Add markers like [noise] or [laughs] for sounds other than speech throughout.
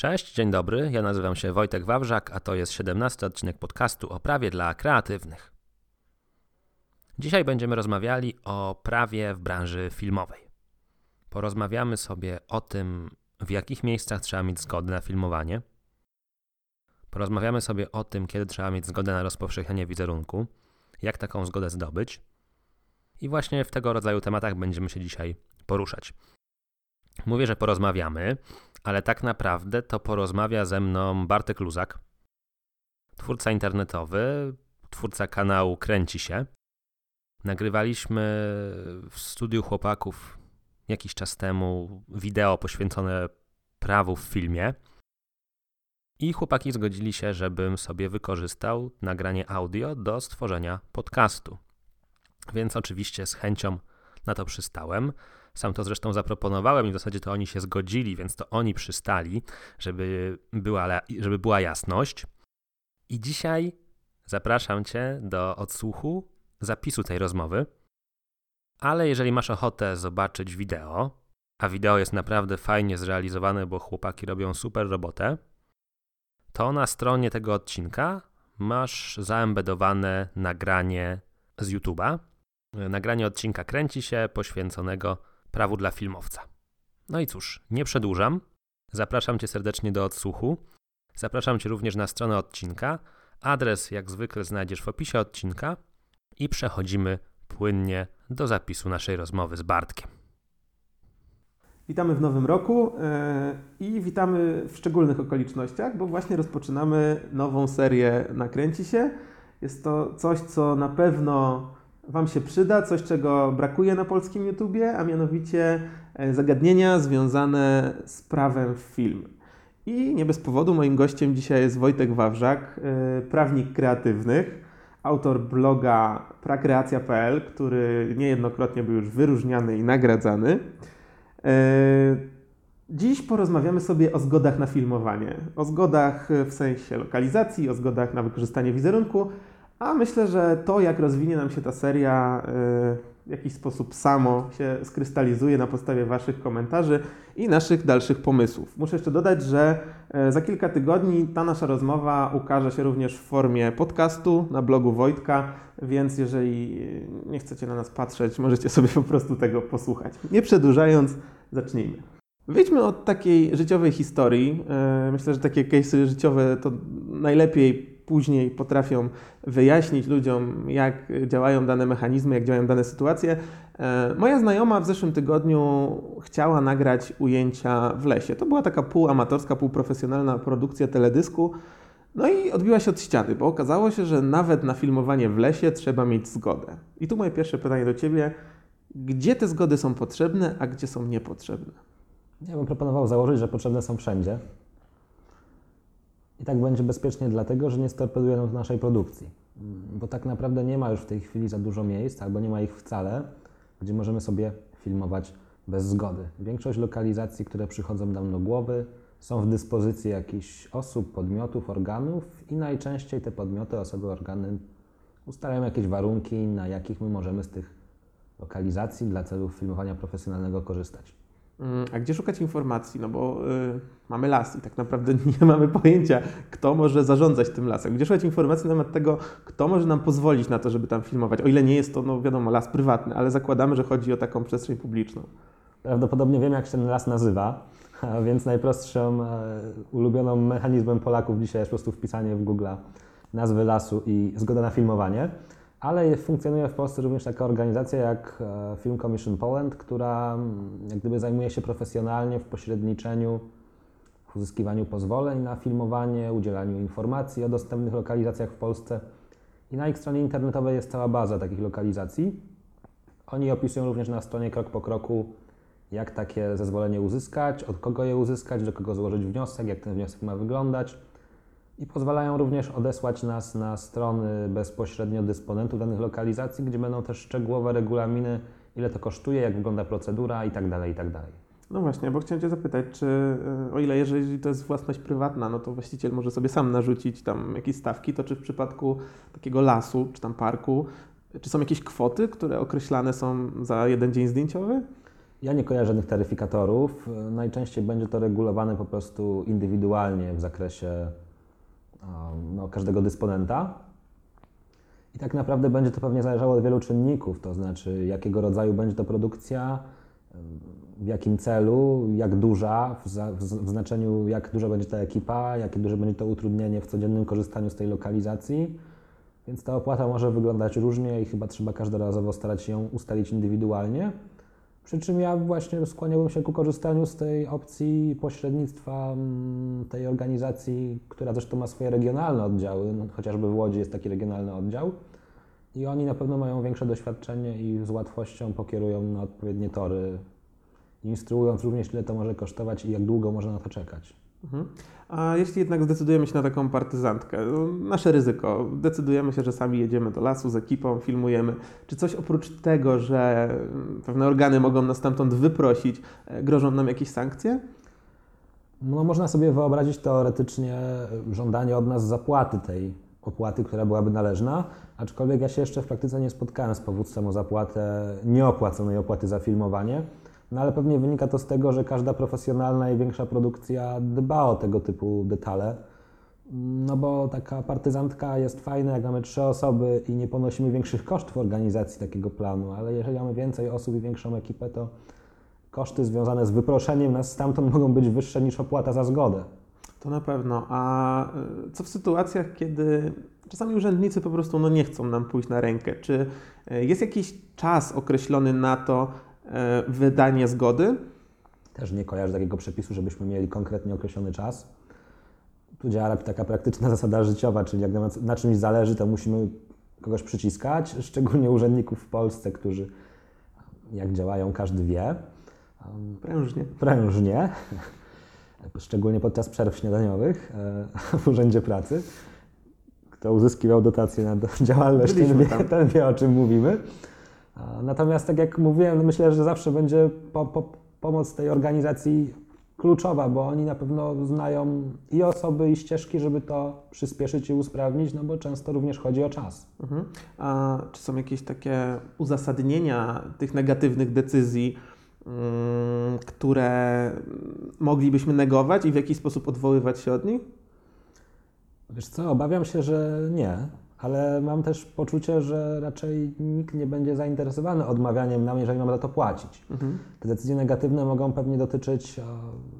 Cześć, dzień dobry. Ja nazywam się Wojtek Wawrzak, a to jest 17 odcinek podcastu o prawie dla kreatywnych. Dzisiaj będziemy rozmawiali o prawie w branży filmowej. Porozmawiamy sobie o tym, w jakich miejscach trzeba mieć zgodę na filmowanie. Porozmawiamy sobie o tym, kiedy trzeba mieć zgodę na rozpowszechnianie wizerunku, jak taką zgodę zdobyć. I właśnie w tego rodzaju tematach będziemy się dzisiaj poruszać. Mówię, że porozmawiamy, ale tak naprawdę to porozmawia ze mną Bartek Luzak, twórca internetowy, twórca kanału Kręci się. Nagrywaliśmy w studiu chłopaków jakiś czas temu wideo poświęcone prawu w filmie. I chłopaki zgodzili się, żebym sobie wykorzystał nagranie audio do stworzenia podcastu. Więc oczywiście z chęcią na to przystałem. Sam to zresztą zaproponowałem i w zasadzie to oni się zgodzili, więc to oni przystali, żeby była, żeby była jasność. I dzisiaj zapraszam Cię do odsłuchu zapisu tej rozmowy. Ale jeżeli masz ochotę zobaczyć wideo, a wideo jest naprawdę fajnie zrealizowane, bo chłopaki robią super robotę, to na stronie tego odcinka masz zaembedowane nagranie z YouTube'a. Nagranie odcinka kręci się poświęconego prawu dla filmowca. No i cóż, nie przedłużam. Zapraszam Cię serdecznie do odsłuchu. Zapraszam Cię również na stronę odcinka. Adres, jak zwykle, znajdziesz w opisie odcinka i przechodzimy płynnie do zapisu naszej rozmowy z Bartkiem. Witamy w nowym roku yy, i witamy w szczególnych okolicznościach, bo właśnie rozpoczynamy nową serię Nakręci się. Jest to coś, co na pewno Wam się przyda, coś czego brakuje na polskim YouTubie, a mianowicie e, zagadnienia związane z prawem w film. I nie bez powodu moim gościem dzisiaj jest Wojtek Wawrzak, e, prawnik kreatywnych, autor bloga prakreacja.pl, który niejednokrotnie był już wyróżniany i nagradzany. E, dziś porozmawiamy sobie o zgodach na filmowanie. O zgodach w sensie lokalizacji, o zgodach na wykorzystanie wizerunku, a myślę, że to, jak rozwinie nam się ta seria, y, w jakiś sposób samo się skrystalizuje na podstawie Waszych komentarzy i naszych dalszych pomysłów. Muszę jeszcze dodać, że y, za kilka tygodni ta nasza rozmowa ukaże się również w formie podcastu na blogu Wojtka, więc jeżeli nie chcecie na nas patrzeć, możecie sobie po prostu tego posłuchać. Nie przedłużając, zacznijmy. Wyjdźmy od takiej życiowej historii. Y, myślę, że takie case'y życiowe to najlepiej później potrafią wyjaśnić ludziom, jak działają dane mechanizmy, jak działają dane sytuacje. E, moja znajoma w zeszłym tygodniu chciała nagrać ujęcia w lesie. To była taka półamatorska, półprofesjonalna produkcja teledysku. No i odbiła się od ściany, bo okazało się, że nawet na filmowanie w lesie trzeba mieć zgodę. I tu moje pierwsze pytanie do Ciebie. Gdzie te zgody są potrzebne, a gdzie są niepotrzebne? Ja bym proponował założyć, że potrzebne są wszędzie. I tak będzie bezpiecznie dlatego, że nie storpedują naszej produkcji. Bo tak naprawdę nie ma już w tej chwili za dużo miejsc, albo nie ma ich wcale, gdzie możemy sobie filmować bez zgody. Większość lokalizacji, które przychodzą nam do głowy, są w dyspozycji jakichś osób, podmiotów, organów i najczęściej te podmioty, osoby, organy ustalają jakieś warunki, na jakich my możemy z tych lokalizacji dla celów filmowania profesjonalnego korzystać. A gdzie szukać informacji? No bo y, mamy las i tak naprawdę [laughs] nie mamy pojęcia, kto może zarządzać tym lasem. Gdzie szukać informacji na temat tego, kto może nam pozwolić na to, żeby tam filmować? O ile nie jest to, no wiadomo, las prywatny, ale zakładamy, że chodzi o taką przestrzeń publiczną. Prawdopodobnie wiem, jak się ten las nazywa, więc najprostszym e, ulubioną mechanizmem Polaków dzisiaj jest po prostu wpisanie w Google nazwy lasu i zgoda na filmowanie ale funkcjonuje w Polsce również taka organizacja jak e, Film Commission Poland, która mm, jak gdyby zajmuje się profesjonalnie w pośredniczeniu, w uzyskiwaniu pozwoleń na filmowanie, udzielaniu informacji o dostępnych lokalizacjach w Polsce. I na ich stronie internetowej jest cała baza takich lokalizacji. Oni opisują również na stronie krok po kroku, jak takie zezwolenie uzyskać, od kogo je uzyskać, do kogo złożyć wniosek, jak ten wniosek ma wyglądać i pozwalają również odesłać nas na strony bezpośrednio dysponentów danych lokalizacji, gdzie będą też szczegółowe regulaminy, ile to kosztuje, jak wygląda procedura itd. Tak itd. Tak no właśnie, bo chciałem Cię zapytać, czy e, o ile jeżeli to jest własność prywatna, no to właściciel może sobie sam narzucić tam jakieś stawki, to czy w przypadku takiego lasu czy tam parku, czy są jakieś kwoty, które określane są za jeden dzień zdjęciowy? Ja nie kojarzę żadnych taryfikatorów. Najczęściej będzie to regulowane po prostu indywidualnie w zakresie no, każdego dysponenta. I tak naprawdę będzie to pewnie zależało od wielu czynników, to znaczy jakiego rodzaju będzie to produkcja, w jakim celu, jak duża, w, znaczeniu jak duża będzie ta ekipa, jakie duże będzie to utrudnienie w codziennym korzystaniu z tej lokalizacji. Więc ta opłata może wyglądać różnie i chyba trzeba każdorazowo starać się ją ustalić indywidualnie. Przy czym ja właśnie skłaniałbym się ku korzystaniu z tej opcji pośrednictwa mm, tej organizacji, która zresztą ma swoje regionalne oddziały, no, chociażby w Łodzi jest taki regionalny oddział. I oni na pewno mają większe doświadczenie i z łatwością pokierują na odpowiednie tory, instruując również, ile to może kosztować i jak długo można na to czekać. Mhm. A jeśli jednak zdecydujemy się na taką partyzantkę, no, nasze ryzyko, decydujemy się, że sami jedziemy do lasu z ekipą, filmujemy, czy coś oprócz tego, że pewne organy mogą nas stamtąd wyprosić, e, grożą nam jakieś sankcje? No, można sobie wyobrazić teoretycznie żądanie od nas zapłaty tej opłaty, która byłaby należna, aczkolwiek ja się jeszcze w praktyce nie spotkałem z powództwem o zapłatę nieopłaconej opłaty za filmowanie. No ale pewnie wynika to z tego, że każda profesjonalna i większa produkcja dba o tego typu detale. No bo taka partyzantka jest fajna, jak mamy trzy osoby i nie ponosimy większych kosztów organizacji takiego planu, ale jeżeli mamy więcej osób i większą ekipę, to koszty związane z wyproszeniem nas stamtąd mogą być wyższe niż opłata za zgodę. To na pewno. A e, co w sytuacjach, kiedy czasami urzędnicy po prostu no, nie chcą nam pójść na rękę? Czy e, jest jakiś czas określony na to, wydanie zgody. Też nie kojarzę takiego przepisu, żebyśmy mieli konkretnie określony czas. Tu działa taka praktyczna [laughs] zasada życiowa, czyli jak na czymś zależy, to musimy kogoś przyciskać, [laughs] szczególnie urzędników w Polsce, którzy jak działają, każdy wie. Prężnie. Prężnie. [laughs] Szczególnie podczas przerw śniadaniowych e, w Urzędzie Pracy. Kto uzyskiwał dotację na działalność, ten wie, ten wie, o czym mówimy. Natomiast, tak jak mówiłem, myślę, że zawsze będzie po, po, pomoc tej organizacji kluczowa, bo oni na pewno znają i osoby, i ścieżki, żeby to przyspieszyć i usprawnić, no bo często również chodzi o czas. Mhm. A czy są jakieś takie uzasadnienia tych negatywnych decyzji, mm, które moglibyśmy negować i w jakiś sposób odwoływać się od nich? Wiesz co, obawiam się, że nie ale mam też poczucie, że raczej nikt nie będzie zainteresowany odmawianiem nam, jeżeli mamy za to płacić. Mhm. Te decyzje negatywne mogą pewnie dotyczyć e,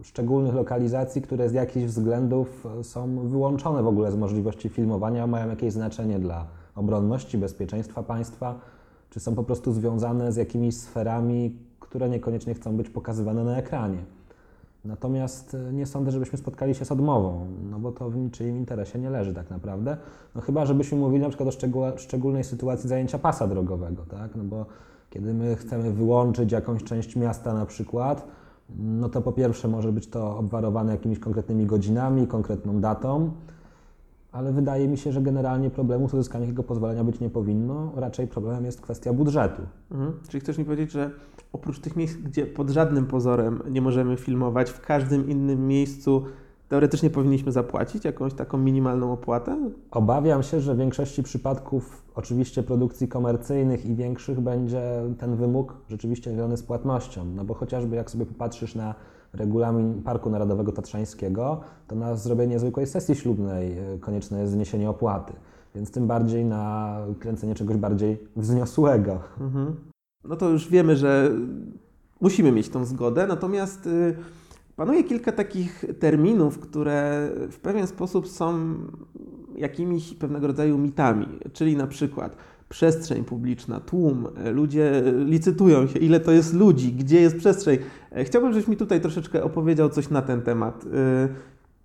szczególnych lokalizacji, które z jakichś względów e, są wyłączone w ogóle z możliwości filmowania, mają jakieś znaczenie dla obronności, bezpieczeństwa państwa, czy są po prostu związane z jakimiś sferami, które niekoniecznie chcą być pokazywane na ekranie. Natomiast e, nie sądzę, żebyśmy spotkali się z odmową, no bo to w niczyim interesie nie leży tak naprawdę. No chyba, żebyśmy mówili na przykład o szczególnej sytuacji zajęcia pasa drogowego, tak? No bo kiedy my chcemy wyłączyć jakąś część miasta na przykład, no to po pierwsze może być to obwarowane jakimiś konkretnymi godzinami, konkretną datą, ale wydaje mi się, że generalnie problemu z uzyskaniem takiego pozwolenia być nie powinno. Raczej problemem jest kwestia budżetu. Mhm. Czyli chcesz mi powiedzieć, że oprócz tych miejsc, gdzie pod żadnym pozorem nie możemy filmować, w każdym innym miejscu teoretycznie powinniśmy zapłacić jakąś taką minimalną opłatę? Obawiam się, że w większości przypadków, oczywiście produkcji komercyjnych i większych, będzie ten wymóg rzeczywiście związany z płatnością. No bo chociażby jak sobie popatrzysz na regulamin Parku Narodowego Tatrzańskiego, to na zrobienie zwykłej sesji ślubnej e, konieczne jest zniesienie opłaty. Więc tym bardziej na kręcenie czegoś bardziej wzniosłego. Mhm. No to już wiemy, że musimy mieć tą zgodę, natomiast y, panuje kilka takich terminów, które w pewien sposób są jakimiś pewnego rodzaju mitami, czyli na przykład przestrzeń publiczna, tłum, e, ludzie licytują się, ile to jest ludzi, gdzie jest przestrzeń. E, chciałbym, żebyś mi tutaj troszeczkę opowiedział coś na ten temat. E,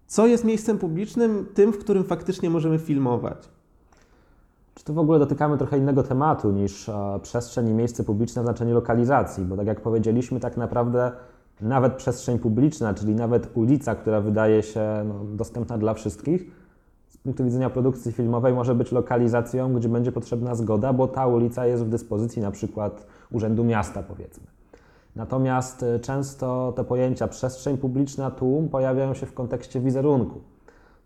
co jest miejscem publicznym, tym, w którym faktycznie możemy filmować? Czy to w ogóle dotykamy trochę innego tematu niż przestrzeń i miejsce publiczne w znaczeniu lokalizacji, bo tak jak powiedzieliśmy, tak naprawdę nawet przestrzeń publiczna, czyli nawet ulica, która wydaje się no, dostępna dla wszystkich, punktu widzenia produkcji filmowej może być lokalizacją, gdzie będzie potrzebna zgoda, bo ta ulica jest w dyspozycji na przykład Urzędu Miasta, powiedzmy. Natomiast e, często te pojęcia przestrzeń publiczna, tłum pojawiają się w kontekście wizerunku.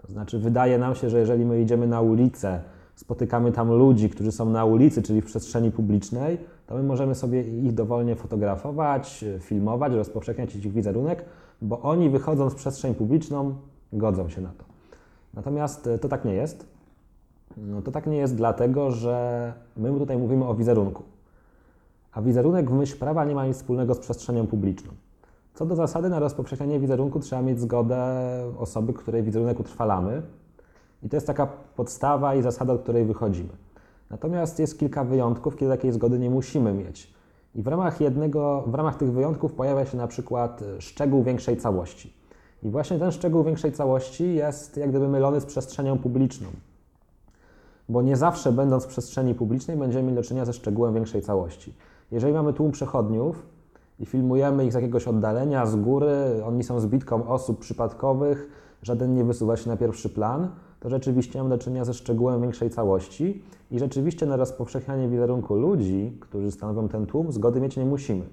To znaczy, wydaje nam się, że jeżeli my idziemy na ulicę, spotykamy tam ludzi, którzy są na ulicy, czyli w przestrzeni publicznej, to my możemy sobie ich dowolnie fotografować, filmować, rozpowszechniać ich wizerunek, bo oni wychodząc w przestrzeń publiczną godzą się na to. Natomiast e, to tak nie jest. No, to tak nie jest dlatego, że my tutaj mówimy o wizerunku. A wizerunek w myśl prawa nie ma nic wspólnego z przestrzenią publiczną. Co do zasady, na rozpowszechnianie wizerunku trzeba mieć zgodę osoby, której wizerunek utrwalamy. I to jest taka podstawa i zasada, od której wychodzimy. Natomiast jest kilka wyjątków, kiedy takiej zgody nie musimy mieć. I w ramach jednego, w ramach tych wyjątków pojawia się na przykład szczegół większej całości. I właśnie ten szczegół większej całości jest jak gdyby mylony z przestrzenią publiczną. Bo nie zawsze będąc w przestrzeni publicznej będziemy mieli do czynienia ze szczegółem większej całości. Jeżeli mamy tłum przechodniów i filmujemy ich z jakiegoś oddalenia, z góry, oni są zbitką osób przypadkowych, żaden nie wysuwa się na pierwszy plan, to rzeczywiście mamy do czynienia ze szczegółem większej całości i rzeczywiście na rozpowszechnianie wizerunku ludzi, którzy stanowią ten tłum, zgody mieć nie musimy.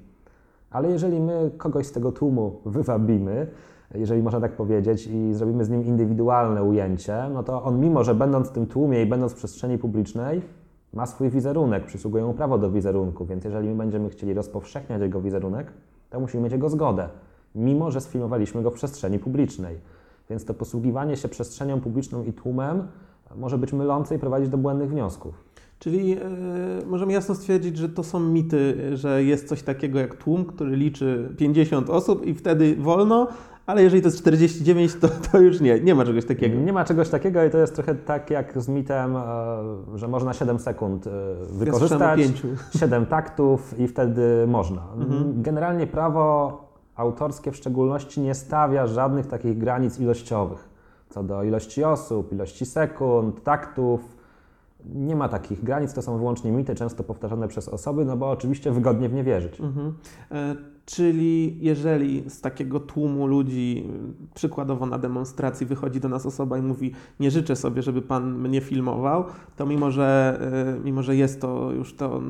Ale jeżeli my kogoś z tego tłumu wywabimy, jeżeli można tak powiedzieć, i zrobimy z nim indywidualne ujęcie, no to on mimo, że będąc w tym tłumie i będąc w przestrzeni publicznej, ma swój wizerunek, przysługuje mu prawo do wizerunku, więc jeżeli my będziemy chcieli rozpowszechniać jego wizerunek, to musimy mieć jego zgodę, mimo że sfilmowaliśmy go w przestrzeni publicznej. Więc to posługiwanie się przestrzenią publiczną i tłumem może być mylące i prowadzić do błędnych wniosków. Czyli yy, możemy jasno stwierdzić, że to są mity, że jest coś takiego jak tłum, który liczy 50 osób i wtedy wolno, ale jeżeli to jest 49, to, to już nie, nie ma czegoś takiego. Nie ma czegoś takiego i to jest trochę tak jak z mitem, e, że można 7 sekund e, wykorzystać, 7 [laughs] taktów i wtedy można. Mhm. Generalnie prawo autorskie w szczególności nie stawia żadnych takich granic ilościowych co do ilości osób, ilości sekund, taktów. Nie ma takich granic, to są wyłącznie mity, często powtarzane przez osoby, no bo oczywiście wygodnie w nie wierzyć. Mhm. E, czyli jeżeli z takiego tłumu ludzi, przykładowo na demonstracji, wychodzi do nas osoba i mówi: Nie życzę sobie, żeby pan mnie filmował, to mimo że, e, mimo, że jest to już to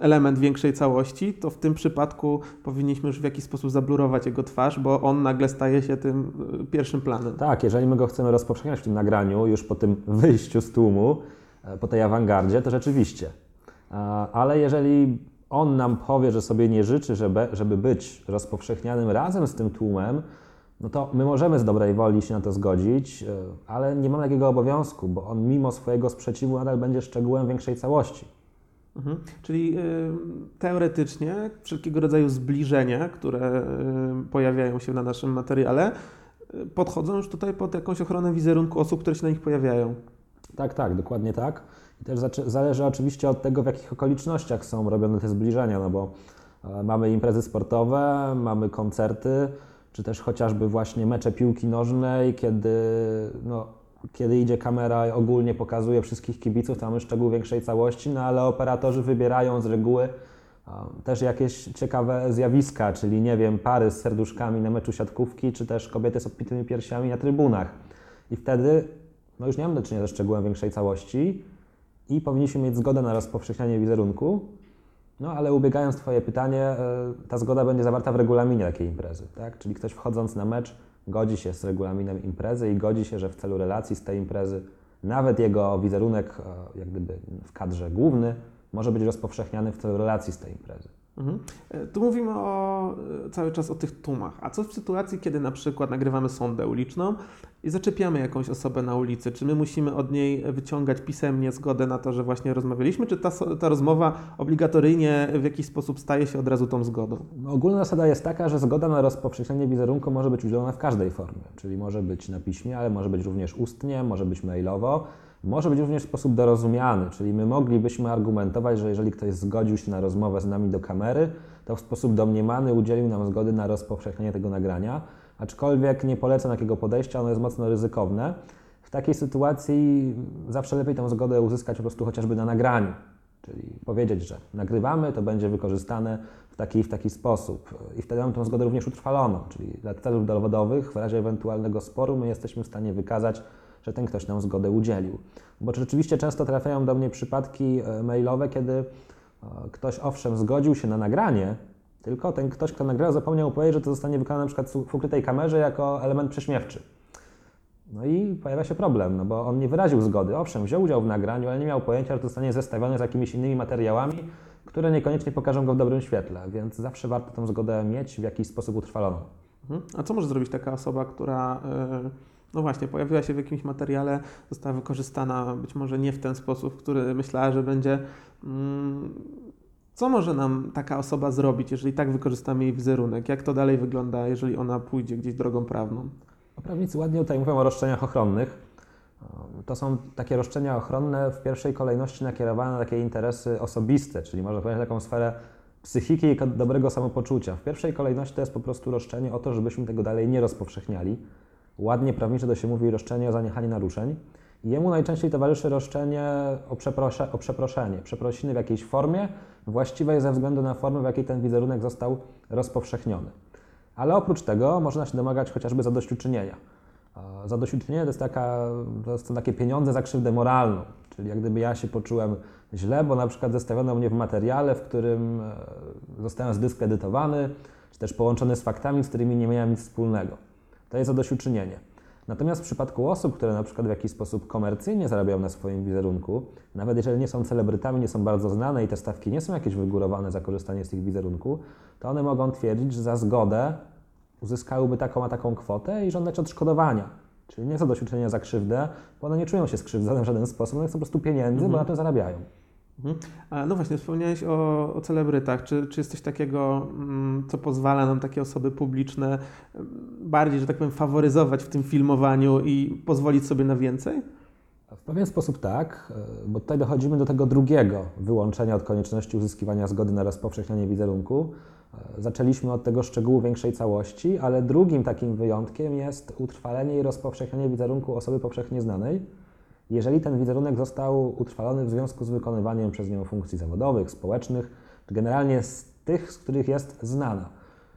element większej całości, to w tym przypadku powinniśmy już w jakiś sposób zablurować jego twarz, bo on nagle staje się tym e, pierwszym planem. Tak, jeżeli my go chcemy rozpowszechniać w tym nagraniu, już po tym wyjściu z tłumu, po tej awangardzie, to rzeczywiście. Ale jeżeli on nam powie, że sobie nie życzy, żeby, żeby być rozpowszechnianym razem z tym tłumem, no to my możemy z dobrej woli się na to zgodzić, e, ale nie mamy takiego obowiązku, bo on mimo swojego sprzeciwu nadal będzie szczegółem większej całości. Mhm. Czyli y, teoretycznie wszelkiego rodzaju zbliżenia, które y, pojawiają się na naszym materiale, y, podchodzą już tutaj pod jakąś ochronę wizerunku osób, które się na nich pojawiają. Tak, tak, dokładnie tak. I też zależy oczywiście od tego, w jakich okolicznościach są robione te zbliżenia, no bo e, mamy imprezy sportowe, mamy koncerty, czy też chociażby właśnie mecze piłki nożnej, kiedy, no, kiedy idzie kamera i ogólnie pokazuje wszystkich kibiców, to mamy szczegół większej całości, no ale operatorzy wybierają z reguły też jakieś ciekawe zjawiska, czyli nie wiem, pary z serduszkami na meczu siatkówki, czy też kobiety z obpitymi piersiami na trybunach. I wtedy no już nie mamy do czynienia ze szczegółem większej całości, i powinniśmy mieć zgodę na rozpowszechnianie wizerunku. No ale ubiegając Twoje pytanie, e, ta zgoda będzie zawarta w regulaminie takiej imprezy, tak? Czyli ktoś wchodząc na mecz godzi się z regulaminem imprezy i godzi się, że w celu relacji z tej imprezy nawet jego wizerunek, e, jak gdyby w kadrze główny, może być rozpowszechniany w celu relacji z tej imprezy. Mhm. E, tu mówimy o, e, cały czas o tych tłumach. A co w sytuacji, kiedy na przykład nagrywamy sondę uliczną i zaczepiamy jakąś osobę na ulicy? Czy my musimy od niej wyciągać pisemnie zgodę na to, że właśnie rozmawialiśmy, czy ta, ta rozmowa obligatoryjnie w jakiś sposób staje się od razu tą zgodą? No, ogólna zasada jest taka, że zgoda na rozpowszechnienie wizerunku może być udzielona w każdej formie, czyli może być na piśmie, ale może być również ustnie, może być mailowo. Może być również w sposób dorozumiany, czyli my moglibyśmy argumentować, że jeżeli ktoś zgodził się na rozmowę z nami do kamery, to w sposób domniemany udzielił nam zgody na rozpowszechnienie tego nagrania, aczkolwiek nie polecam takiego podejścia, ono jest mocno ryzykowne. W takiej sytuacji zawsze lepiej tę zgodę uzyskać po prostu chociażby na nagraniu, czyli powiedzieć, że nagrywamy, to będzie wykorzystane w taki w taki sposób i wtedy mamy tę zgodę również utrwaloną, czyli dla celów dowodowych w razie ewentualnego sporu my jesteśmy w stanie wykazać, że ten ktoś nam zgodę udzielił. Bo rzeczywiście często trafiają do mnie przypadki e, mailowe, kiedy e, ktoś owszem zgodził się na nagranie, tylko ten ktoś, kto nagrał, zapomniał powiedzieć, że to zostanie wykonane na przykład w ukrytej kamerze jako element prześmiewczy. No i pojawia się problem, no bo on nie wyraził zgody. Owszem, wziął udział w nagraniu, ale nie miał pojęcia, że to zostanie zestawione z jakimiś innymi materiałami, które niekoniecznie pokażą go w dobrym świetle, więc zawsze warto tę zgodę mieć w jakiś sposób utrwaloną. Mhm. A co może zrobić taka osoba, która yy, no właśnie pojawiła się w jakimś materiale, została wykorzystana być może nie w ten sposób, który myślała, że będzie. Yy, co może nam taka osoba zrobić, jeżeli tak wykorzystamy jej wizerunek? Jak to dalej wygląda, jeżeli ona pójdzie gdzieś drogą prawną? Prawnicy ładnie tutaj mówią o roszczeniach ochronnych. To są takie roszczenia ochronne w pierwszej kolejności nakierowane na takie interesy osobiste, czyli można powiedzieć taką sferę psychiki i dobrego samopoczucia. W pierwszej kolejności to jest po prostu roszczenie o to, żebyśmy tego dalej nie rozpowszechniali. Ładnie prawnicze to się mówi roszczenie o zaniechanie naruszeń. Jemu najczęściej towarzyszy roszczenie o, przeprosze, o przeproszenie, przeprosiny w jakiejś formie, właściwej ze względu na formę, w jakiej ten wizerunek został rozpowszechniony. Ale oprócz tego można się domagać chociażby zadośćuczynienia. Zadośćuczynienie to, jest taka, to są takie pieniądze za krzywdę moralną, czyli jak gdyby ja się poczułem źle, bo na przykład zestawiono mnie w materiale, w którym e, zostałem zdyskredytowany, czy też połączony z faktami, z którymi nie miałem nic wspólnego. To jest zadośćuczynienie. Natomiast w przypadku osób, które na przykład w jakiś sposób komercyjnie zarabiają na swoim wizerunku, nawet jeżeli nie są celebrytami, nie są bardzo znane i te stawki nie są jakieś wygórowane za korzystanie z ich wizerunku, to one mogą twierdzić, że za zgodę uzyskałyby taką a taką kwotę i żądać odszkodowania. Czyli nie zadośćuczynienia za krzywdę, bo one nie czują się skrzywdzone w żaden sposób, one chcą po prostu pieniędzy, mhm. bo na tym zarabiają. Mhm. No właśnie, wspomniałeś o, o celebrytach. Czy, czy jest coś takiego, mm, co pozwala nam takie osoby publiczne mm, bardziej, że tak powiem, faworyzować w tym filmowaniu i pozwolić sobie na więcej? W pewien sposób tak, e, bo tutaj dochodzimy do tego drugiego wyłączenia od konieczności uzyskiwania zgody na rozpowszechnianie wizerunku. E, zaczęliśmy od tego szczegółu większej całości, ale drugim takim wyjątkiem jest utrwalenie i rozpowszechnianie wizerunku osoby powszechnie znanej jeżeli ten wizerunek został utrwalony w związku z wykonywaniem przez nią funkcji zawodowych, społecznych, generalnie z tych, z których jest znana.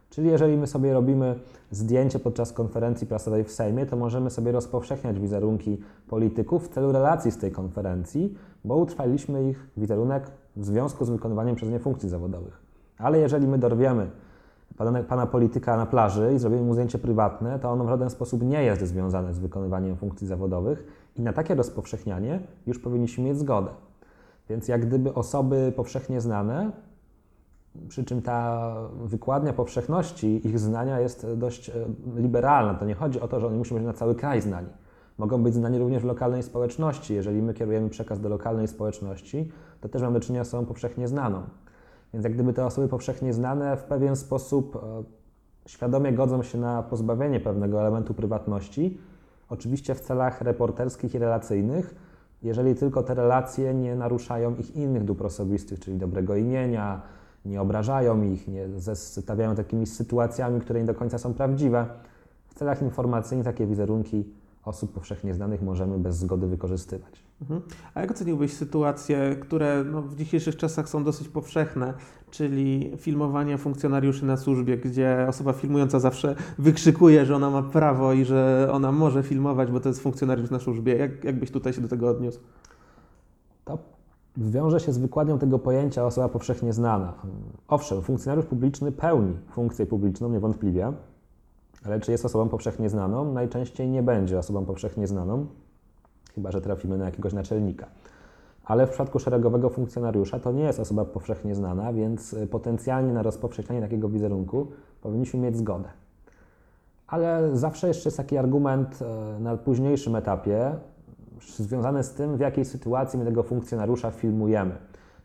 Czyli jeżeli my sobie robimy zdjęcie podczas konferencji prasowej w Sejmie, to możemy sobie rozpowszechniać wizerunki polityków w celu relacji z tej konferencji, bo utrwaliliśmy ich wizerunek w związku z wykonywaniem przez nie funkcji zawodowych. Ale jeżeli my dorwiemy pana, pana polityka na plaży i zrobimy mu zdjęcie prywatne, to ono w żaden sposób nie jest związane z wykonywaniem funkcji zawodowych i na takie rozpowszechnianie już powinniśmy mieć zgodę. Więc jak gdyby osoby powszechnie znane, przy czym ta wykładnia powszechności ich znania jest dość e, liberalna. To nie chodzi o to, że oni muszą być na cały kraj znani. Mogą być znani również w lokalnej społeczności. Jeżeli my kierujemy przekaz do lokalnej społeczności, to też mamy do czynienia z osobą powszechnie znaną. Więc jak gdyby te osoby powszechnie znane w pewien sposób e, świadomie godzą się na pozbawienie pewnego elementu prywatności, oczywiście w celach reporterskich i relacyjnych, jeżeli tylko te relacje nie naruszają ich innych dóbr osobistych, czyli dobrego imienia, nie obrażają ich, nie zestawiają takimi sytuacjami, które nie do końca są prawdziwe. W celach informacyjnych takie wizerunki osób powszechnie znanych możemy bez zgody wykorzystywać. Mhm. A jak oceniłbyś sytuacje, które no, w dzisiejszych czasach są dosyć powszechne, czyli filmowanie funkcjonariuszy na służbie, gdzie osoba filmująca zawsze wykrzykuje, że ona ma prawo i że ona może filmować, bo to jest funkcjonariusz na służbie. Jak, jak byś tutaj się do tego odniósł? To wiąże się z wykładnią tego pojęcia osoba powszechnie znana. Owszem, funkcjonariusz publiczny pełni funkcję publiczną niewątpliwie, ale czy jest osobą powszechnie znaną? Najczęściej nie będzie osobą powszechnie znaną, chyba że trafimy na jakiegoś naczelnika. Ale w przypadku szeregowego funkcjonariusza to nie jest osoba powszechnie znana, więc y, potencjalnie na rozpowszechnianie takiego wizerunku powinniśmy mieć zgodę. Ale zawsze jeszcze jest taki argument y, na późniejszym etapie, związany z tym, w jakiej sytuacji my tego funkcjonariusza filmujemy.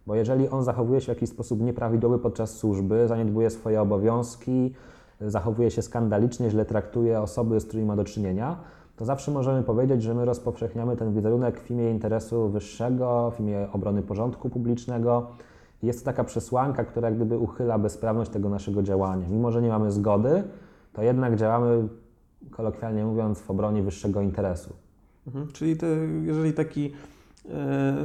Bo jeżeli on zachowuje się w jakiś sposób nieprawidłowy podczas służby, zaniedbuje swoje obowiązki, zachowuje się skandalicznie, źle traktuje osoby, z którymi ma do czynienia, to zawsze możemy powiedzieć, że my rozpowszechniamy ten wizerunek w imię interesu wyższego, w imię obrony porządku publicznego. Jest to taka przesłanka, która jak gdyby uchyla bezprawność tego naszego działania. Mimo, że nie mamy zgody, to jednak działamy, kolokwialnie mówiąc, w obronie wyższego interesu. Mhm. Czyli to, jeżeli taki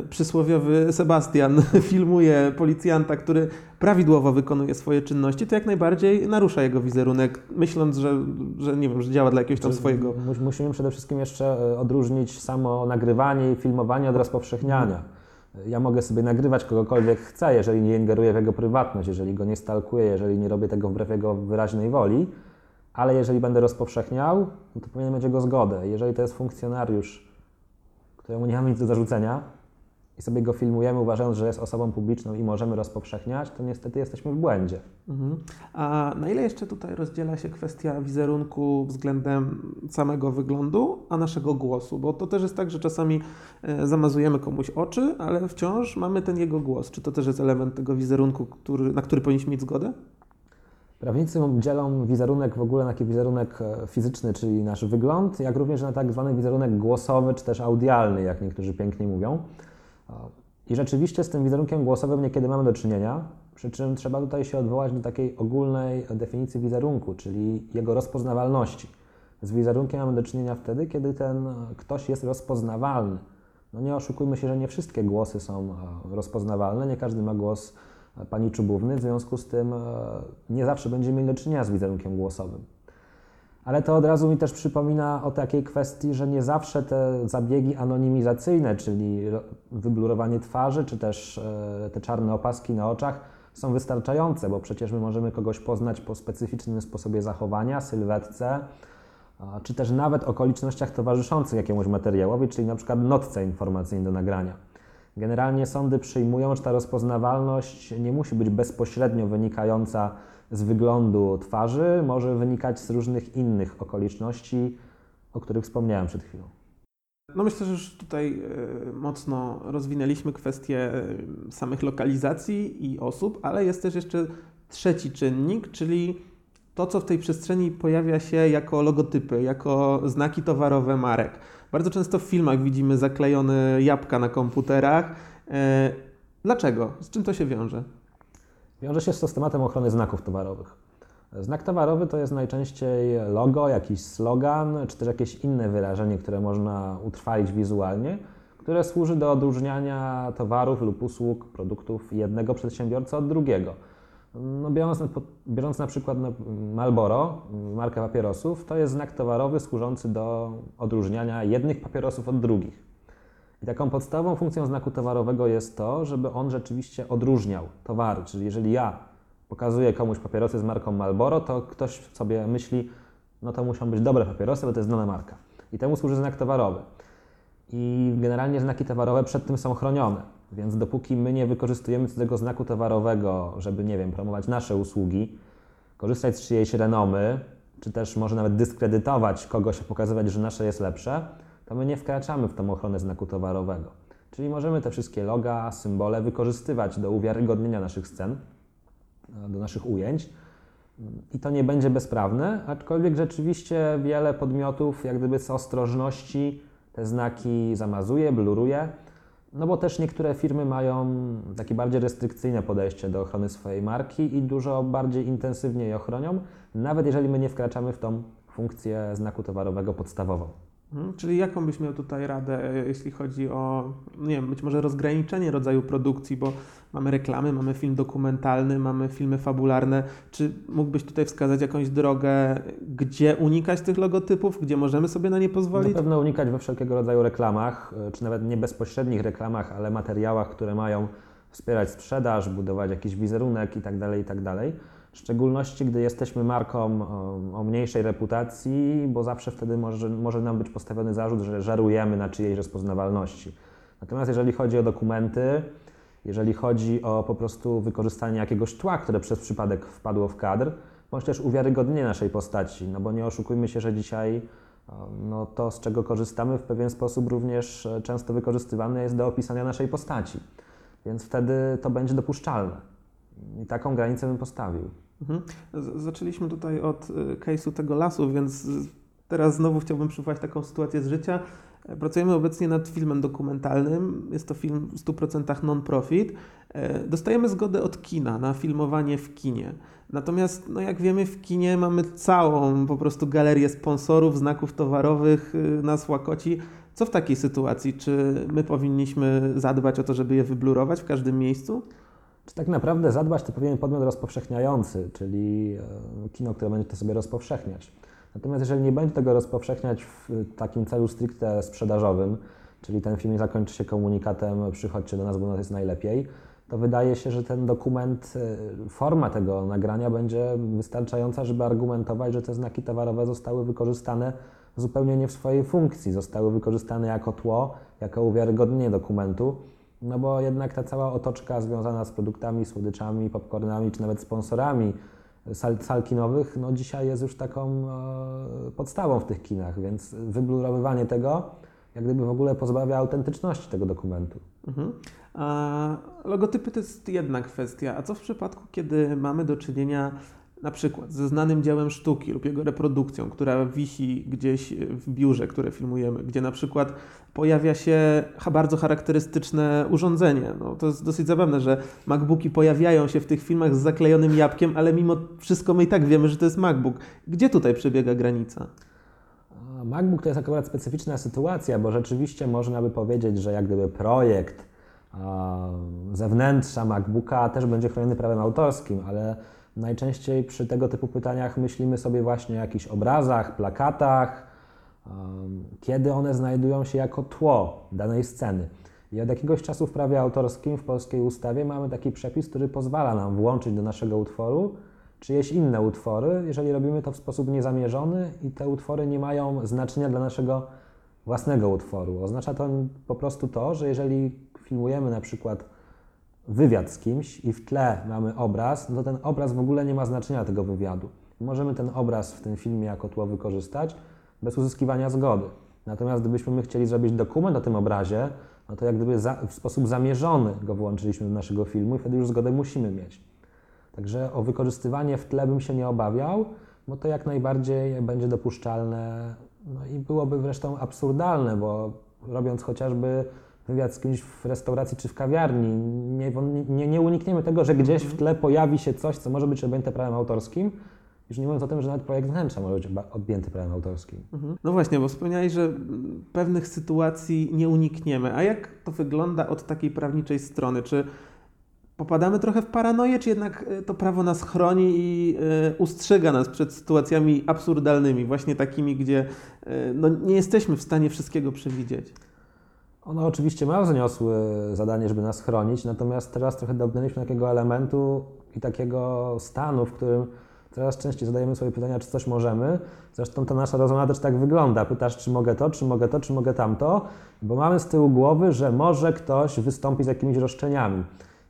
przysłowiowy Sebastian [laughs] filmuje policjanta, który prawidłowo wykonuje swoje czynności, to jak najbardziej narusza jego wizerunek, myśląc, że, że nie wiem, że działa dla jakiegoś tam swojego. Musimy przede wszystkim jeszcze e, odróżnić samo nagrywanie i filmowanie od rozpowszechniania. Ja mogę sobie nagrywać kogokolwiek chcę, jeżeli nie ingeruję w jego prywatność, jeżeli go nie stalkuję, jeżeli nie robię tego wbrew jego wyraźnej woli. ale jeżeli będę rozpowszechniał, no to powinien mieć jego zgodę. Jeżeli to jest funkcjonariusz, któremu nie mamy nic do zarzucenia i sobie go filmujemy, uważając, że jest osobą publiczną i możemy rozpowszechniać, to niestety jesteśmy w błędzie. Mhm. A na ile jeszcze tutaj rozdziela się kwestia wizerunku względem samego wyglądu, a naszego głosu? Bo to też jest tak, że czasami e, zamazujemy komuś oczy, ale wciąż mamy ten jego głos. Czy to też jest element tego wizerunku, który, na który powinniśmy mieć zgodę? Prawnicy dzielą wizerunek w ogóle na taki wizerunek e, fizyczny, czyli nasz wygląd, jak również na tak zwany wizerunek głosowy, czy też audialny, jak niektórzy pięknie mówią. I rzeczywiście z tym wizerunkiem głosowym niekiedy mamy do czynienia, przy czym trzeba tutaj się odwołać do takiej ogólnej definicji wizerunku, czyli jego rozpoznawalności. Z wizerunkiem mamy do czynienia wtedy, kiedy ten ktoś jest rozpoznawalny. No nie oszukujmy się, że nie wszystkie głosy są e, rozpoznawalne, nie każdy ma głos pani Czubówny, w związku z tym e, nie zawsze będziemy mieli do czynienia z wizerunkiem głosowym. Ale to od razu mi też przypomina o takiej kwestii, że nie zawsze te zabiegi anonimizacyjne, czyli wyblurowanie twarzy, czy też e, te czarne opaski na oczach, są wystarczające, bo przecież my możemy kogoś poznać po specyficznym sposobie zachowania, sylwetce, czy też nawet okolicznościach towarzyszących jakiemuś materiałowi, czyli na przykład notce informacyjnej do nagrania. Generalnie sądy przyjmują, że ta rozpoznawalność nie musi być bezpośrednio wynikająca z wyglądu twarzy, może wynikać z różnych innych okoliczności, o których wspomniałem przed chwilą. No myślę, że już tutaj e, mocno rozwinęliśmy kwestię e, samych lokalizacji i osób, ale jest też jeszcze trzeci czynnik, czyli to, co w tej przestrzeni pojawia się jako logotypy, jako znaki towarowe marek. Bardzo często w filmach widzimy zaklejone jabłka na komputerach. E, dlaczego? Z czym to się wiąże? Wiąże się z systematem ochrony znaków towarowych. Znak towarowy to jest najczęściej logo, jakiś slogan, czy też jakieś inne wyrażenie, które można utrwalić wizualnie, które służy do odróżniania towarów lub usług, produktów jednego przedsiębiorcy od drugiego. No biorąc, na, biorąc na przykład Marlboro, markę papierosów, to jest znak towarowy służący do odróżniania jednych papierosów od drugich. I taką podstawową funkcją znaku towarowego jest to, żeby on rzeczywiście odróżniał towary. Czyli jeżeli ja pokazuję komuś papierosy z marką Marlboro, to ktoś sobie myśli, no to muszą być dobre papierosy, bo to jest znana marka. I temu służy znak towarowy. I generalnie znaki towarowe przed tym są chronione. Więc dopóki my nie wykorzystujemy tego znaku towarowego, żeby, nie wiem, promować nasze usługi, korzystać z czyjejś renomy, czy też może nawet dyskredytować kogoś, pokazywać, że nasze jest lepsze, to my nie wkraczamy w tą ochronę znaku towarowego. Czyli możemy te wszystkie loga, symbole wykorzystywać do uwiarygodnienia naszych scen, do naszych ujęć. I to nie będzie bezprawne, aczkolwiek rzeczywiście wiele podmiotów, jak gdyby z ostrożności, te znaki zamazuje, bluruje no bo też niektóre firmy mają takie bardziej restrykcyjne podejście do ochrony swojej marki i dużo bardziej intensywnie je ochronią, nawet jeżeli my nie wkraczamy w tą funkcję znaku towarowego podstawową. Mhm, czyli jaką byś miał tutaj radę, e, jeśli chodzi o, nie wiem, być może rozgraniczenie rodzaju produkcji, bo mamy reklamy, mamy film dokumentalny, mamy filmy fabularne. Czy mógłbyś tutaj wskazać jakąś drogę, gdzie unikać tych logotypów, gdzie możemy sobie na nie pozwolić? Na pewno unikać we wszelkiego rodzaju reklamach, e, czy nawet nie bezpośrednich reklamach, ale materiałach, które mają wspierać sprzedaż, budować jakiś wizerunek itd., tak itd. W szczególności, gdy jesteśmy marką o, o, mniejszej reputacji, bo zawsze wtedy może, może nam być postawiony zarzut, że żarujemy na czyjejś rozpoznawalności. Natomiast jeżeli chodzi o dokumenty, jeżeli chodzi o po prostu wykorzystanie jakiegoś tła, które przez przypadek wpadło w kadr, bądź też uwiarygodnienie naszej postaci, no bo nie oszukujmy się, że dzisiaj no to, z czego korzystamy, w pewien sposób również e, często wykorzystywane jest do opisania naszej postaci. Więc wtedy to będzie dopuszczalne. I taką granicę bym postawił. Mhm. Zaczęliśmy tutaj od y, case'u tego lasu, więc teraz znowu chciałbym przywołać taką sytuację z życia. Pracujemy obecnie nad filmem dokumentalnym. Jest to film w 100% non-profit. E, dostajemy zgodę od kina na filmowanie w kinie. Natomiast, no jak wiemy, w kinie mamy całą po prostu galerię sponsorów, znaków towarowych, y, nas łakoci. Co w takiej sytuacji? Czy my powinniśmy zadbać o to, żeby je wyblurować w każdym miejscu? Czy tak naprawdę zadbać to powinien podmiot rozpowszechniający, czyli e, kino, które będzie to sobie rozpowszechniać. Natomiast jeżeli nie będzie tego rozpowszechniać w takim celu stricte sprzedażowym, czyli ten film nie zakończy się komunikatem przychodźcie do nas, bo nas jest najlepiej, to wydaje się, że ten dokument, y, forma tego nagrania będzie wystarczająca, żeby argumentować, że te znaki towarowe zostały wykorzystane zupełnie nie w swojej funkcji, zostały wykorzystane jako tło, jako uwiarygodnienie dokumentu, no bo jednak ta cała otoczka związana z produktami, słodyczami, popcornami, czy nawet sponsorami sal, sal kinowych, no dzisiaj jest już taką e, podstawą w tych kinach, więc wyblurowywanie tego jak gdyby w ogóle pozbawia autentyczności tego dokumentu. Mhm. A logotypy to jest jedna kwestia. A co w przypadku, kiedy mamy do czynienia na przykład ze znanym dziełem sztuki lub jego reprodukcją, która wisi gdzieś w biurze, które filmujemy, gdzie na przykład pojawia się bardzo charakterystyczne urządzenie. No, to jest dosyć zabawne, że MacBooki pojawiają się w tych filmach z zaklejonym jabłkiem, ale mimo wszystko my i tak wiemy, że to jest MacBook. Gdzie tutaj przebiega granica? MacBook to jest akurat specyficzna sytuacja, bo rzeczywiście można by powiedzieć, że jak gdyby projekt zewnętrza MacBooka też będzie chroniony prawem autorskim, ale najczęściej przy tego typu pytaniach myślimy sobie właśnie o jakichś obrazach, plakatach, kiedy one znajdują się jako tło danej sceny. I od jakiegoś czasu w prawie autorskim, w polskiej ustawie mamy taki przepis, który pozwala nam włączyć do naszego utworu czyjeś inne utwory, jeżeli robimy to w sposób niezamierzony i te utwory nie mają znaczenia dla naszego własnego utworu. Oznacza to po prostu to, że jeżeli filmujemy na przykład wywiad z kimś i w tle mamy obraz, no to ten obraz w ogóle nie ma znaczenia tego wywiadu. Możemy ten obraz w tym filmie jako tło wykorzystać bez uzyskiwania zgody. Natomiast gdybyśmy my chcieli zrobić dokument o tym obrazie, no to jak gdyby za, w sposób zamierzony go włączyliśmy do naszego filmu i wtedy już zgodę musimy mieć. Także o wykorzystywanie w tle bym się nie obawiał, bo to jak najbardziej będzie dopuszczalne no i byłoby zresztą absurdalne, bo robiąc chociażby wywiad z kimś w restauracji czy w kawiarni, nie, nie, nie unikniemy tego, że gdzieś w tle pojawi się coś, co może być objęte prawem autorskim, już nie mówiąc o tym, że nawet projekt wnętrza może być objęty prawem autorskim. Mhm. No właśnie, bo wspomniałeś, że pewnych sytuacji nie unikniemy. A jak to wygląda od takiej prawniczej strony? Czy popadamy trochę w paranoję, czy jednak e, to prawo nas chroni i e, ustrzega nas przed sytuacjami absurdalnymi, właśnie takimi, gdzie e, no, nie jesteśmy w stanie wszystkiego przewidzieć? Ono oczywiście ma wzniosłe zadanie, żeby nas chronić, natomiast teraz trochę dotknęliśmy takiego elementu i takiego stanu, w którym coraz częściej zadajemy sobie pytania, czy coś możemy. Zresztą ta nasza rozmowa też tak wygląda. Pytasz, czy mogę to, czy mogę to, czy mogę tamto, bo mamy z tyłu głowy, że może ktoś wystąpi z jakimiś roszczeniami.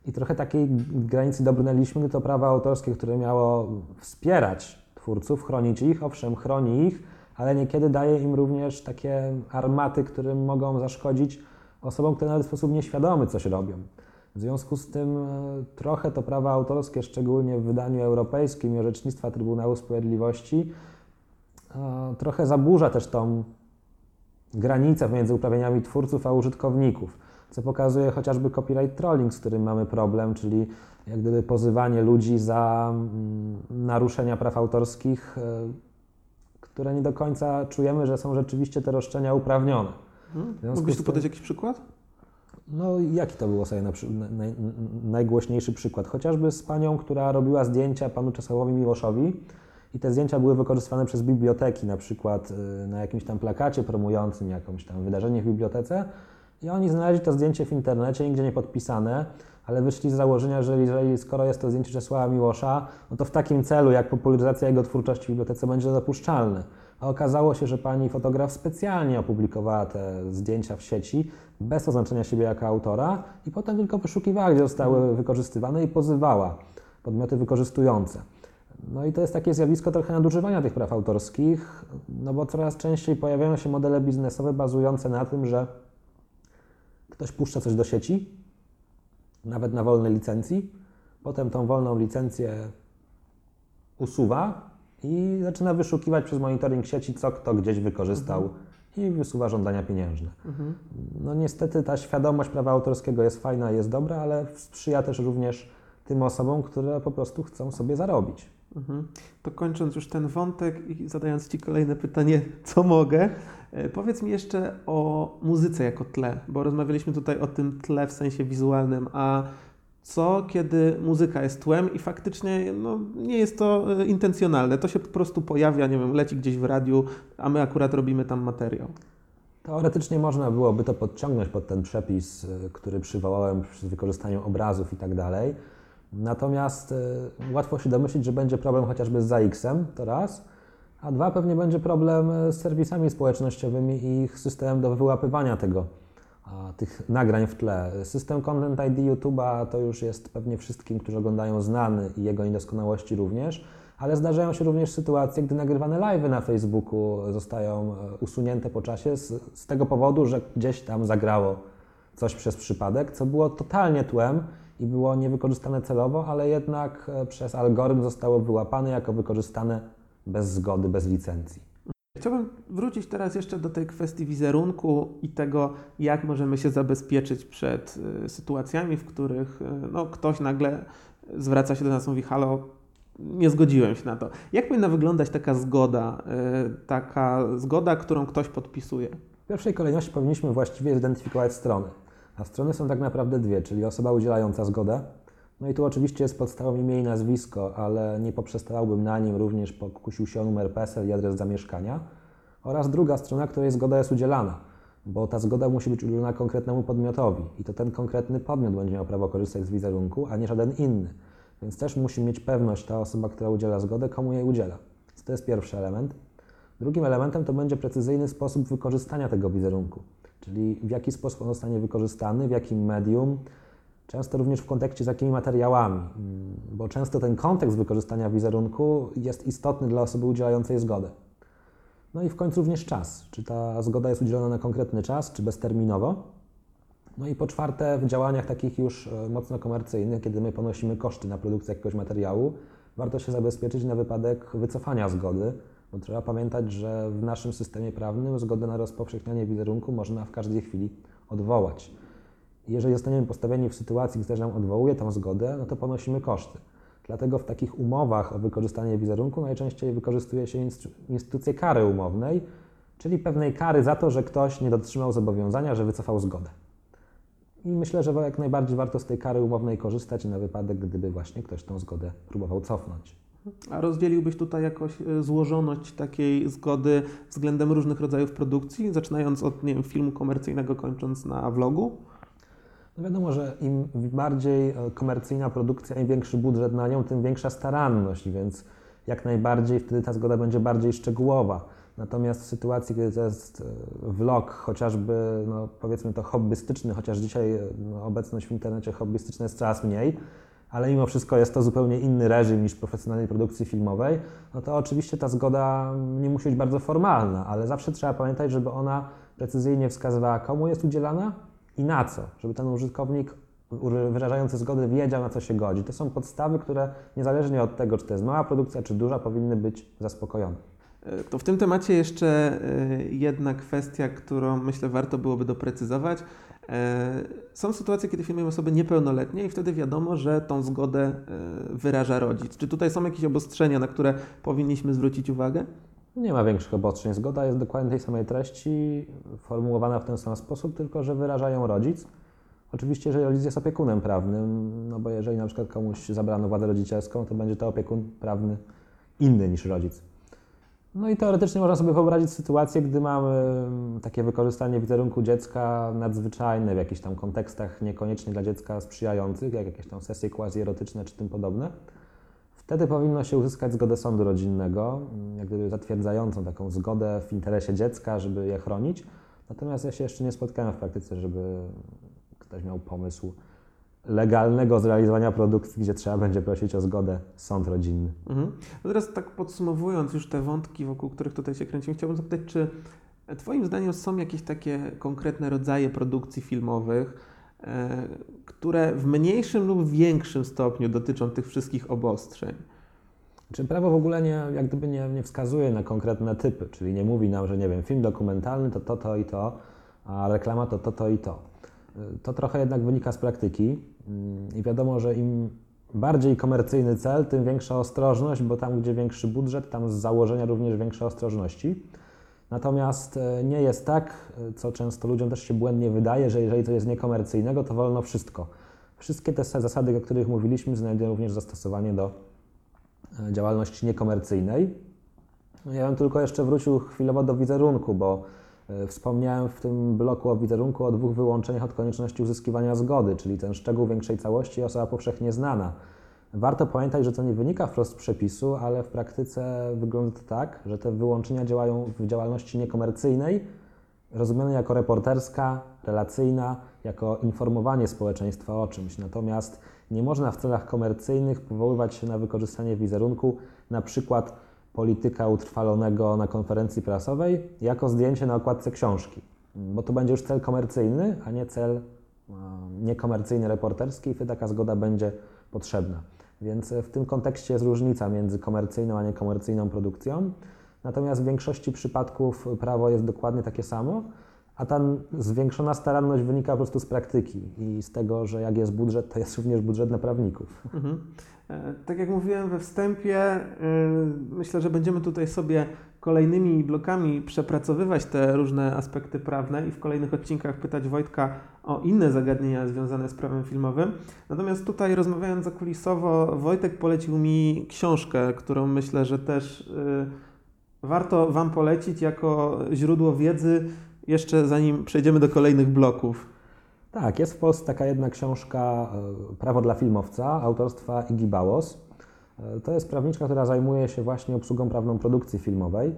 I trochę takiej granicy dobrnęliśmy, to prawo autorskie, które miało wspierać twórców, chronić ich, owszem, chroni ich, ale niekiedy daje im również takie armaty, które mogą zaszkodzić osobom, które nawet w sposób nieświadomy coś robią. W związku z tym e, trochę to prawo autorskie, szczególnie w wydaniu europejskim i orzecznictwa Trybunału Sprawiedliwości, e, trochę zaburza też tą granicę między uprawnieniami twórców a użytkowników co pokazuje chociażby copyright trolling, z którym mamy problem, czyli jak gdyby pozywanie ludzi za mm, naruszenia praw autorskich, e, które nie do końca czujemy, że są rzeczywiście te roszczenia uprawnione. Hmm. Mógłbyś tu podać jakiś przykład? No, jaki to było sobie naj, najgłośniejszy przykład? Chociażby z panią, która robiła zdjęcia panu Czesławowi Miłoszowi i te zdjęcia były wykorzystywane przez biblioteki, na przykład e, na jakimś tam plakacie promującym jakąś tam wydarzenie w bibliotece, i oni znaleźli to zdjęcie w internecie, nigdzie nie podpisane, ale wyszli z założenia, że jeżeli, skoro jest to zdjęcie Czesława Miłosza, no to w takim celu, jak popularyzacja jego twórczości w bibliotece, będzie to dopuszczalne. A okazało się, że pani fotograf specjalnie opublikowała te zdjęcia w sieci, bez oznaczenia siebie jako autora, i potem tylko wyszukiwała, gdzie zostały wykorzystywane i pozywała podmioty wykorzystujące. No i to jest takie zjawisko trochę nadużywania tych praw autorskich, no bo coraz częściej pojawiają się modele biznesowe bazujące na tym, że Ktoś puszcza coś do sieci, nawet na wolnej licencji, potem tą wolną licencję usuwa i zaczyna wyszukiwać przez monitoring sieci, co kto gdzieś wykorzystał mhm. i wysuwa żądania pieniężne. Mhm. No niestety ta świadomość prawa autorskiego jest fajna, jest dobra, ale sprzyja też również tym osobom, które po prostu chcą sobie zarobić. Mhm. To kończąc już ten wątek i zadając Ci kolejne pytanie, co mogę, e, powiedz mi jeszcze o muzyce jako tle, bo rozmawialiśmy tutaj o tym tle w sensie wizualnym, a co kiedy muzyka jest tłem i faktycznie no, nie jest to e, intencjonalne, to się po prostu pojawia, nie wiem, leci gdzieś w radiu, a my akurat robimy tam materiał. Teoretycznie można byłoby to podciągnąć pod ten przepis, y, który przywołałem przy wykorzystaniu obrazów i tak dalej. Natomiast y, łatwo się domyślić, że będzie problem chociażby z ZAX-em, to raz, a dwa pewnie będzie problem y, z serwisami społecznościowymi i ich systemem do wyłapywania tego, tych nagrań w tle. System Content ID YouTube'a to już jest pewnie wszystkim, którzy oglądają znany i jego niedoskonałości również, ale zdarzają się również sytuacje, gdy nagrywane live'y na Facebooku zostają e, usunięte po czasie z, z tego powodu, że gdzieś tam zagrało coś przez przypadek, co było totalnie tłem i było niewykorzystane celowo, ale jednak e, przez algorytm zostało wyłapane jako wykorzystane bez zgody, bez licencji. Chciałbym wrócić teraz jeszcze do tej kwestii wizerunku i tego, jak możemy się zabezpieczyć przed y, sytuacjami, w których y, no, ktoś nagle zwraca się do nas i mówi: Halo, nie zgodziłem się na to. Jak powinna wyglądać taka zgoda, taka zgoda, którą ktoś podpisuje? W pierwszej kolejności powinniśmy właściwie zidentyfikować strony. A strony są tak naprawdę dwie, czyli osoba udzielająca zgodę. No i tu oczywiście jest podstawą imię i nazwisko, ale nie poprzestałbym na nim, również pokusił się o numer PESEL i adres zamieszkania. Oraz druga strona, której zgoda jest udzielana, bo ta zgoda musi być udzielona konkretnemu podmiotowi i to ten konkretny podmiot będzie miał prawo korzystać z wizerunku, a nie żaden inny. Więc też musi mieć pewność ta osoba, która udziela zgodę, komu jej udziela. To jest pierwszy element. Drugim elementem to będzie precyzyjny sposób wykorzystania tego wizerunku, czyli w jaki sposób on zostanie wykorzystany, w jakim medium, często również w kontekście z jakimi materiałami, mm, bo często ten kontekst wykorzystania wizerunku jest istotny dla osoby udzielającej zgodę. No i w końcu również czas, czy ta zgoda jest udzielona na konkretny czas, czy bezterminowo. No i po czwarte, w działaniach takich już e, mocno komercyjnych, kiedy my ponosimy koszty na produkcję jakiegoś materiału, warto się zabezpieczyć na wypadek wycofania zgody, bo trzeba pamiętać, że w naszym systemie prawnym zgodę na rozpowszechnianie wizerunku można w każdej chwili odwołać. Jeżeli zostaniemy postawieni w sytuacji, gdy nam odwołuje tę zgodę, no to ponosimy koszty. Dlatego w takich umowach o wykorzystanie wizerunku najczęściej wykorzystuje się instytucję kary umownej, czyli pewnej kary za to, że ktoś nie dotrzymał zobowiązania, że wycofał zgodę. I myślę, że jak najbardziej warto z tej kary umownej korzystać na wypadek, gdyby właśnie ktoś tą zgodę próbował cofnąć. A rozdzieliłbyś tutaj jakoś e, złożoność takiej zgody względem różnych rodzajów produkcji, zaczynając od nie wiem, filmu komercyjnego, kończąc na vlogu? No wiadomo, że im bardziej e, komercyjna produkcja, im większy budżet na nią, tym większa staranność, więc jak najbardziej wtedy ta zgoda będzie bardziej szczegółowa. Natomiast w sytuacji, kiedy to jest e, vlog, chociażby no, powiedzmy to hobbystyczny, chociaż dzisiaj e, no, obecność w internecie hobbystyczna jest coraz mniej, ale mimo wszystko jest to zupełnie inny reżim niż profesjonalnej produkcji filmowej, no to oczywiście ta zgoda nie musi być bardzo formalna, ale zawsze trzeba pamiętać, żeby ona precyzyjnie wskazywała, komu jest udzielana, i na co, żeby ten użytkownik wyrażający zgodę wiedział, na co się godzi. To są podstawy, które niezależnie od tego, czy to jest mała produkcja, czy duża, powinny być zaspokojone. E, to w tym temacie jeszcze e, jedna kwestia, którą myślę warto byłoby doprecyzować. E, są sytuacje, kiedy filmujemy osoby niepełnoletnie i wtedy wiadomo, że tą zgodę wyraża rodzic. Czy tutaj są jakieś obostrzenia, na które powinniśmy zwrócić uwagę? Nie ma większych obostrzeń. Zgoda jest dokładnie tej samej treści, formułowana w ten sam sposób, tylko że wyrażają rodzic. Oczywiście, jeżeli rodzic jest opiekunem prawnym, no bo jeżeli na przykład komuś zabrano władzę rodzicielską, to będzie to opiekun prawny inny niż rodzic. No i teoretycznie można sobie wyobrazić sytuację, gdy mamy takie wykorzystanie wizerunku dziecka nadzwyczajne w jakichś tam kontekstach niekoniecznie dla dziecka sprzyjających, jak jakieś tam sesje quasi-erotyczne czy tym podobne Wtedy powinno się uzyskać zgodę sądu rodzinnego, mm, jak gdyby zatwierdzającą taką zgodę w interesie dziecka, żeby je chronić. Natomiast ja się jeszcze nie spotkałem w praktyce, żeby ktoś miał pomysł legalnego zrealizowania produkcji, gdzie trzeba będzie prosić o zgodę sąd rodzinny. Mhm. No teraz tak podsumowując już te wątki, wokół których tutaj się kręcimy, chciałbym zapytać, czy Twoim zdaniem są jakieś takie konkretne rodzaje produkcji filmowych, E, które w mniejszym lub większym stopniu dotyczą tych wszystkich obostrzeń. Czy prawo w ogóle nie, jak gdyby nie, nie wskazuje na konkretne typy, czyli nie mówi nam, że nie wiem, film dokumentalny to to, to i to, a reklama to to, to i to. To trochę jednak wynika z praktyki mm, i wiadomo, że im bardziej komercyjny cel, tym większa ostrożność, bo tam, gdzie większy budżet, tam z założenia również większe ostrożności. Natomiast e, nie jest tak, e, co często ludziom też się błędnie wydaje, że jeżeli to jest niekomercyjnego, to wolno wszystko. Wszystkie te zasady, o których mówiliśmy, znajdują również zastosowanie do e, działalności niekomercyjnej. No, ja bym tylko jeszcze wrócił chwilowo do wizerunku, bo wspomniałem w tym bloku o wizerunku o dwóch wyłączeniach od konieczności uzyskiwania zgody, czyli ten szczegół większej całości osoba powszechnie znana. Warto pamiętać, że to nie wynika wprost z przepisu, ale w praktyce wygląda tak, że te wyłączenia działają w działalności niekomercyjnej, rozumianej jako reporterska, relacyjna, jako informowanie społeczeństwa o czymś. Natomiast nie można w celach komercyjnych powoływać się na wykorzystanie wizerunku, na przykład polityka utrwalonego na konferencji prasowej, jako zdjęcie na okładce książki, bo to będzie już cel komercyjny, a nie cel niekomercyjny reporterski i taka zgoda będzie potrzebna. Więc w tym kontekście jest różnica między komercyjną a niekomercyjną produkcją. Natomiast w większości przypadków prawo jest dokładnie takie samo, a ta zwiększona staranność wynika po prostu z praktyki i z tego, że jak jest budżet, to jest również budżet na prawników. Mhm. E, tak jak mówiłem we wstępie, e, myślę, że będziemy tutaj sobie kolejnymi blokami przepracowywać te różne aspekty prawne i w kolejnych odcinkach pytać Wojtka o inne zagadnienia związane z prawem filmowym. Natomiast tutaj rozmawiając zakulisowo, Wojtek polecił mi książkę, którą myślę, że też e, warto Wam polecić jako źródło wiedzy jeszcze zanim przejdziemy do kolejnych bloków. Tak, jest w Polsce taka jedna książka e, Prawo dla filmowca autorstwa Igi Bałos. E, to jest prawniczka, która zajmuje się właśnie obsługą prawną produkcji filmowej.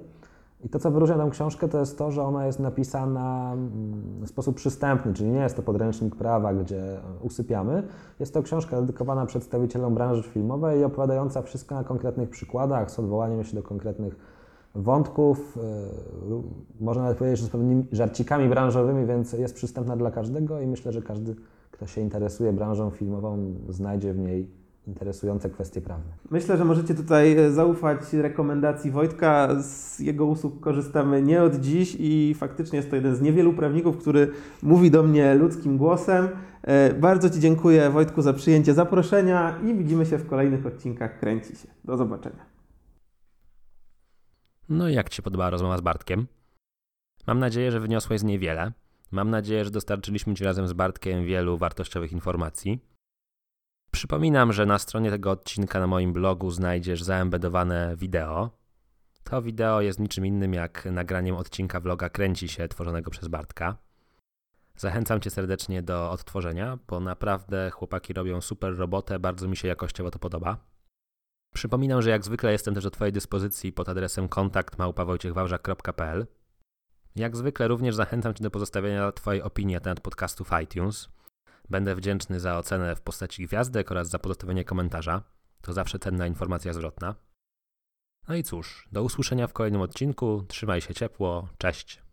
I to, co wyróżnia tę książkę, to jest to, że ona jest napisana mm, w sposób przystępny, czyli nie jest to podręcznik prawa, gdzie usypiamy. Jest to książka dedykowana przedstawicielom branży filmowej i opowiadająca wszystko na konkretnych przykładach, z odwołaniem się do konkretnych wątków, e, można nawet powiedzieć, że z pewnymi żarcikami branżowymi, więc jest przystępna dla każdego i myślę, że każdy, kto się interesuje branżą filmową, znajdzie w niej interesujące kwestie prawne. Myślę, że możecie tutaj e, zaufać rekomendacji Wojtka. Z jego usług korzystamy nie od dziś i faktycznie jest to jeden z niewielu prawników, który mówi do mnie ludzkim głosem. E, bardzo Ci dziękuję Wojtku za przyjęcie zaproszenia i widzimy się w kolejnych odcinkach Kręci się. Do zobaczenia. No i jak Ci się podobała rozmowa z Bartkiem? Mam nadzieję, że wyniosłeś z niej wiele. Mam nadzieję, że dostarczyliśmy Ci razem z Bartkiem wielu wartościowych informacji. Przypominam, że na stronie tego odcinka na moim blogu znajdziesz zaembedowane wideo. To wideo jest niczym innym jak nagraniem odcinka vloga Kręci się, tworzonego przez Bartka. Zachęcam Cię serdecznie do odtworzenia, bo naprawdę chłopaki robią super robotę, bardzo mi się jakościowo to podoba. Przypominam, że jak zwykle jestem też do Twojej dyspozycji pod adresem kontakt Jak zwykle również zachęcam Cię do pozostawienia Twojej opinii na temat podcastu w iTunes. Będę wdzięczny za ocenę w postaci gwiazdek oraz za pozostawienie komentarza. To zawsze cenna informacja zwrotna. No i cóż, do usłyszenia w kolejnym odcinku. Trzymaj się ciepło. Cześć.